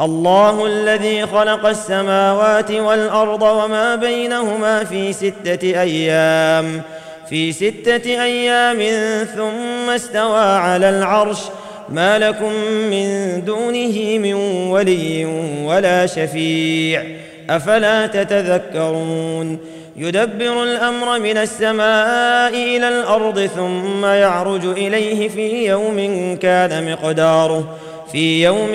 الله الذي خلق السماوات والأرض وما بينهما في ستة أيام في ستة أيام ثم استوى على العرش. ما لكم من دونه من ولي ولا شفيع. أفلا تتذكرون؟ يدبر الأمر من السماء إلى الأرض ثم يعرج إليه في يوم كان مقداره. في يوم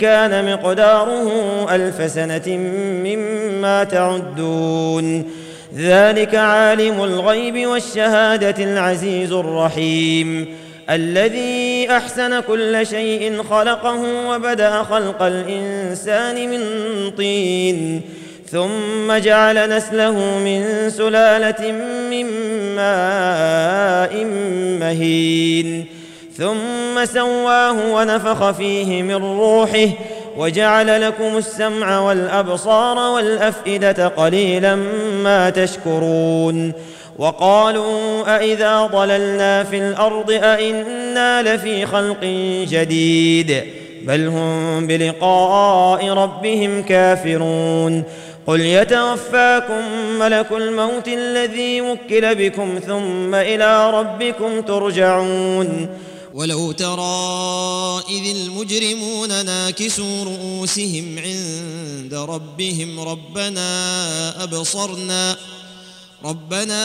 كان مقداره ألف سنة مما تعدون. ذلك عالم الغيب والشهادة العزيز الرحيم. الذي أحسن كل شيء خلقه وبدأ خلق الإنسان من طين. ثم جعل نسله من سلالة من ماء مهين. ثم سواه ونفخ فيه من روحه وجعل لكم السمع والأبصار والأفئدة قليلا ما تشكرون وقالوا أإذا ضللنا في الأرض أإنا لفي خلق جديد بل هم بلقاء ربهم كافرون قل يتوفاكم ملك الموت الذي وكل بكم ثم إلى ربكم ترجعون ولو ترى إذ المجرمون ناكسوا رؤوسهم عند ربهم ربنا أبصرنا ربنا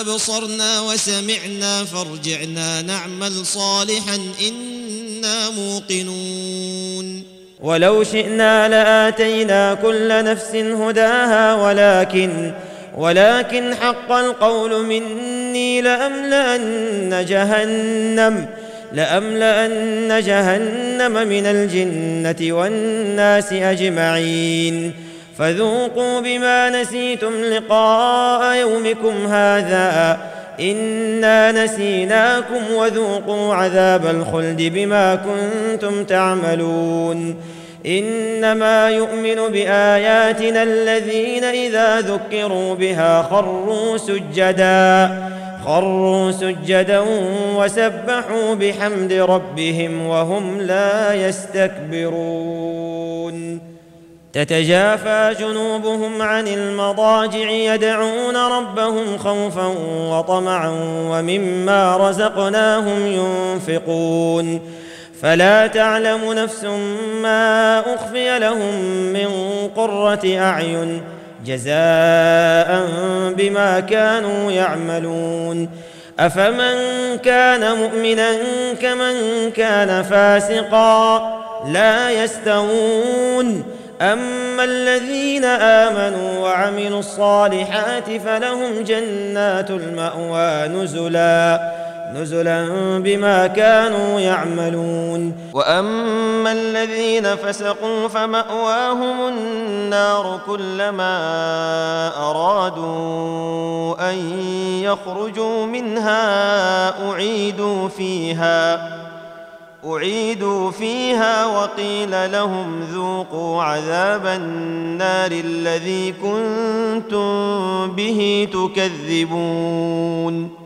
أبصرنا وسمعنا فارجعنا نعمل صالحا إنا موقنون. ولو شئنا لآتينا كل نفس هداها ولكن ولكن حق القول مني لأملأن جهنم. لأملأن جهنم من الجنة والناس أجمعين. فذوقوا بما نسيتم لقاء يومكم هذا. إنا نسيناكم وذوقوا عذاب الخلد بما كنتم تعملون. إنما يؤمن بآياتنا الذين إذا ذكروا بها خروا سجدا. خروا سجدا وسبحوا بحمد ربهم وهم لا يستكبرون. تتجافى جنوبهم عن المضاجع يدعون ربهم خوفا وطمعا ومما رزقناهم ينفقون. فلا تعلم نفس ما أخفي لهم من قرة أعين جزاء بما كانوا يعملون. أفمن كان مؤمنا كمن كان فاسقا؟ لا يستوون. أما الذين آمنوا وعملوا الصالحات فلهم جنات المأوى نزلا. نزلا بما كانوا يعملون. وأما الذين فسقوا فمأواهم النار كلما أرادوا أن يخرجوا منها أعيدوا فيها أعيدوا فيها وقيل لهم ذوقوا عذاب النار الذي كنتم به تكذبون.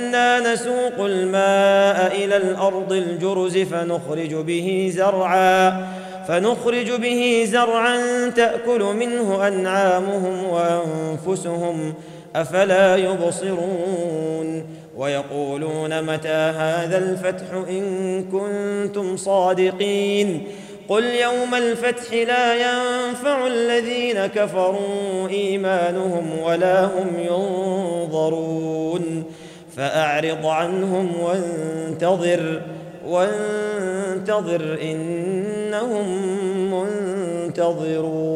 أنا نسوق الماء إلى الأرض الجرز فنخرج به زرعا فنخرج به زرعا تأكل منه أنعامهم وأنفسهم أفلا يبصرون؟ ويقولون متى هذا الفتح إن كنتم صادقين؟ قل يوم الفتح لا ينفع الذين كفروا إيمانهم ولا هم ينظرون. فأعرض عنهم وانتظر وانتظر إنهم منتظرون.